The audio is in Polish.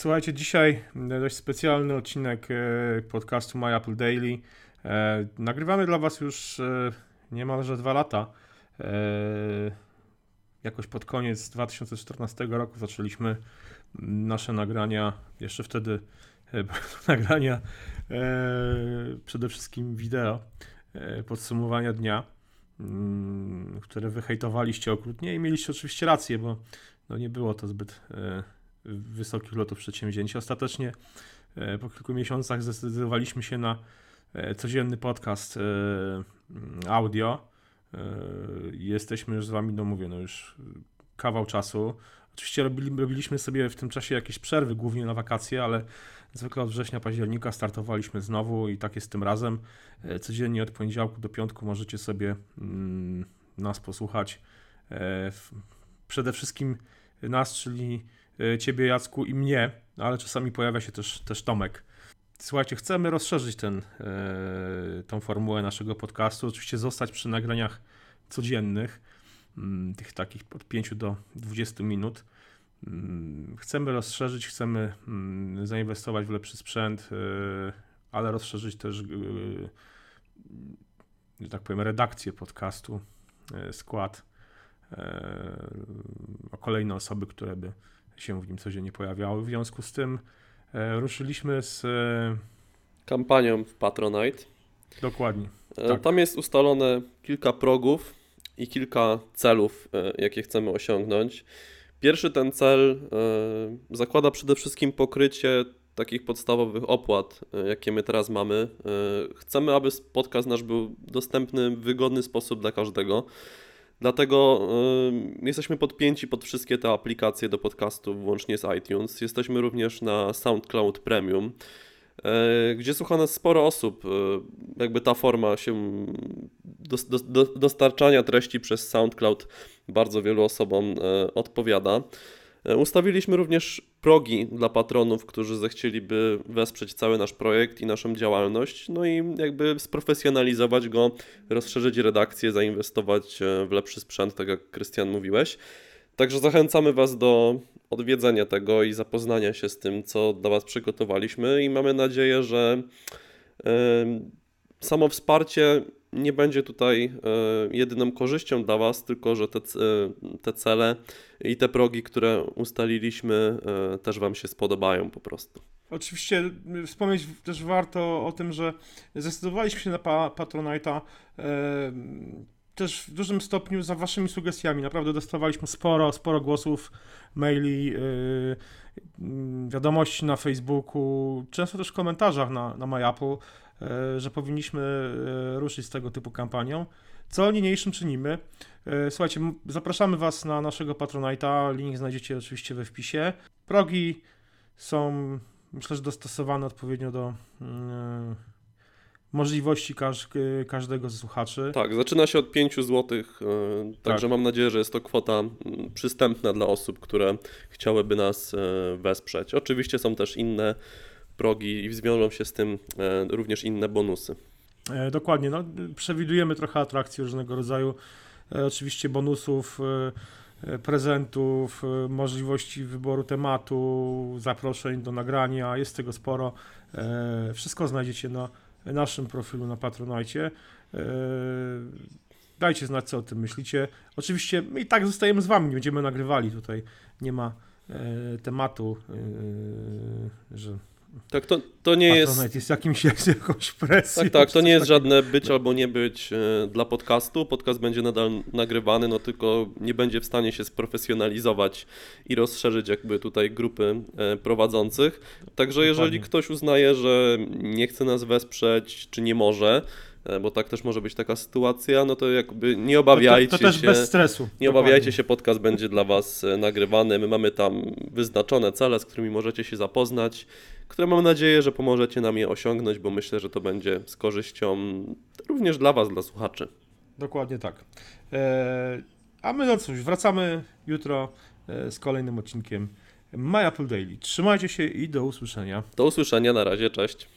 Słuchajcie, dzisiaj dość specjalny odcinek e, podcastu My Apple Daily. E, nagrywamy dla Was już e, niemalże dwa lata. Jakoś pod koniec 2014 roku zaczęliśmy nasze nagrania, jeszcze wtedy nagrania przede wszystkim wideo, podsumowania dnia, mm, które wyhejtowaliście okrutnie i mieliście oczywiście rację, bo no nie było to zbyt wysokich lotów przedsięwzięcia. Ostatecznie e, po kilku miesiącach zdecydowaliśmy się na e, codzienny podcast e, audio. Jesteśmy już z wami, no mówię, no już kawał czasu. Oczywiście robili, robiliśmy sobie w tym czasie jakieś przerwy, głównie na wakacje, ale zwykle od września, października startowaliśmy znowu i tak jest tym razem. Codziennie od poniedziałku do piątku możecie sobie mm, nas posłuchać. Przede wszystkim nas, czyli ciebie, Jacku, i mnie, ale czasami pojawia się też, też Tomek. Słuchajcie, chcemy rozszerzyć ten, e, tą formułę naszego podcastu. Oczywiście zostać przy nagraniach codziennych, mm, tych takich od 5 do 20 minut. Mm, chcemy rozszerzyć, chcemy mm, zainwestować w lepszy sprzęt, e, ale rozszerzyć też, że tak powiem, redakcję podcastu, skład o kolejne osoby, które by się w nim codziennie pojawiały. W związku z tym e, ruszyliśmy z e, kampanią w Patronite. Dokładnie. E, tak. Tam jest ustalone kilka progów i kilka celów, jakie chcemy osiągnąć. Pierwszy ten cel zakłada przede wszystkim pokrycie takich podstawowych opłat, jakie my teraz mamy. Chcemy, aby podcast nasz był dostępny w wygodny sposób dla każdego. Dlatego y, jesteśmy podpięci pod wszystkie te aplikacje do podcastu, włącznie z iTunes. Jesteśmy również na SoundCloud Premium, y, gdzie słucha nas sporo osób. Y, jakby ta forma się do, do, dostarczania treści przez SoundCloud bardzo wielu osobom odpowiada. E, ustawiliśmy również progi dla patronów, którzy zechcieliby wesprzeć cały nasz projekt i naszą działalność, no i jakby sprofesjonalizować go, rozszerzyć redakcję, zainwestować e, w lepszy sprzęt, tak jak Krystian mówiłeś. Także zachęcamy Was do odwiedzenia tego i zapoznania się z tym, co dla Was przygotowaliśmy i mamy nadzieję, że samo wsparcie nie będzie tutaj e, jedyną korzyścią dla Was, tylko że te, e, te cele i te progi, które ustaliliśmy, e, też Wam się spodobają po prostu. Oczywiście wspomnieć też warto o tym, że zdecydowaliśmy się na pa Patronite'a też w dużym stopniu za waszymi sugestiami. Naprawdę dostawaliśmy sporo, sporo głosów, maili, yy, wiadomości na Facebooku, często też w komentarzach na, na MyApple, yy, że powinniśmy yy, ruszyć z tego typu kampanią. Co niniejszym czynimy. Yy, słuchajcie, zapraszamy was na naszego Patronite'a, link znajdziecie oczywiście we wpisie. Progi są, myślę, że dostosowane odpowiednio do yy, możliwości każ każdego z słuchaczy. Tak, zaczyna się od 5 zł, e, także tak. mam nadzieję, że jest to kwota przystępna dla osób, które chciałyby nas e, wesprzeć. Oczywiście są też inne progi i zwiążą się z tym e, również inne bonusy. Dokładnie, no, przewidujemy trochę atrakcji różnego rodzaju, oczywiście bonusów, prezentów, możliwości wyboru tematu, zaproszeń do nagrania, jest tego sporo. Wszystko znajdziecie na naszym profilu na Patronite. Dajcie znać, co o tym myślicie. Oczywiście my i tak zostajemy z wami, nie będziemy nagrywali tutaj. Nie ma e, tematu, e, że tak, to, to nie jest. jest jakimś, jakąś presją. Tak, tak, to nie jest żadne być albo nie być e, dla podcastu. Podcast będzie nadal nagrywany, no tylko nie będzie w stanie się sprofesjonalizować i rozszerzyć jakby tutaj grupy e, prowadzących. Także jeżeli ktoś uznaje, że nie chce nas wesprzeć, czy nie może, bo tak też może być taka sytuacja, no to jakby nie obawiajcie to, to, to też się. bez stresu. Nie dokładnie. obawiajcie się, podcast będzie dla Was e, nagrywany. My mamy tam wyznaczone cele, z którymi możecie się zapoznać, które mam nadzieję, że pomożecie nam je osiągnąć, bo myślę, że to będzie z korzyścią również dla Was, dla słuchaczy. Dokładnie tak. Eee, a my no cóż, wracamy jutro e, z kolejnym odcinkiem My Apple Daily. Trzymajcie się i do usłyszenia. Do usłyszenia, na razie, cześć.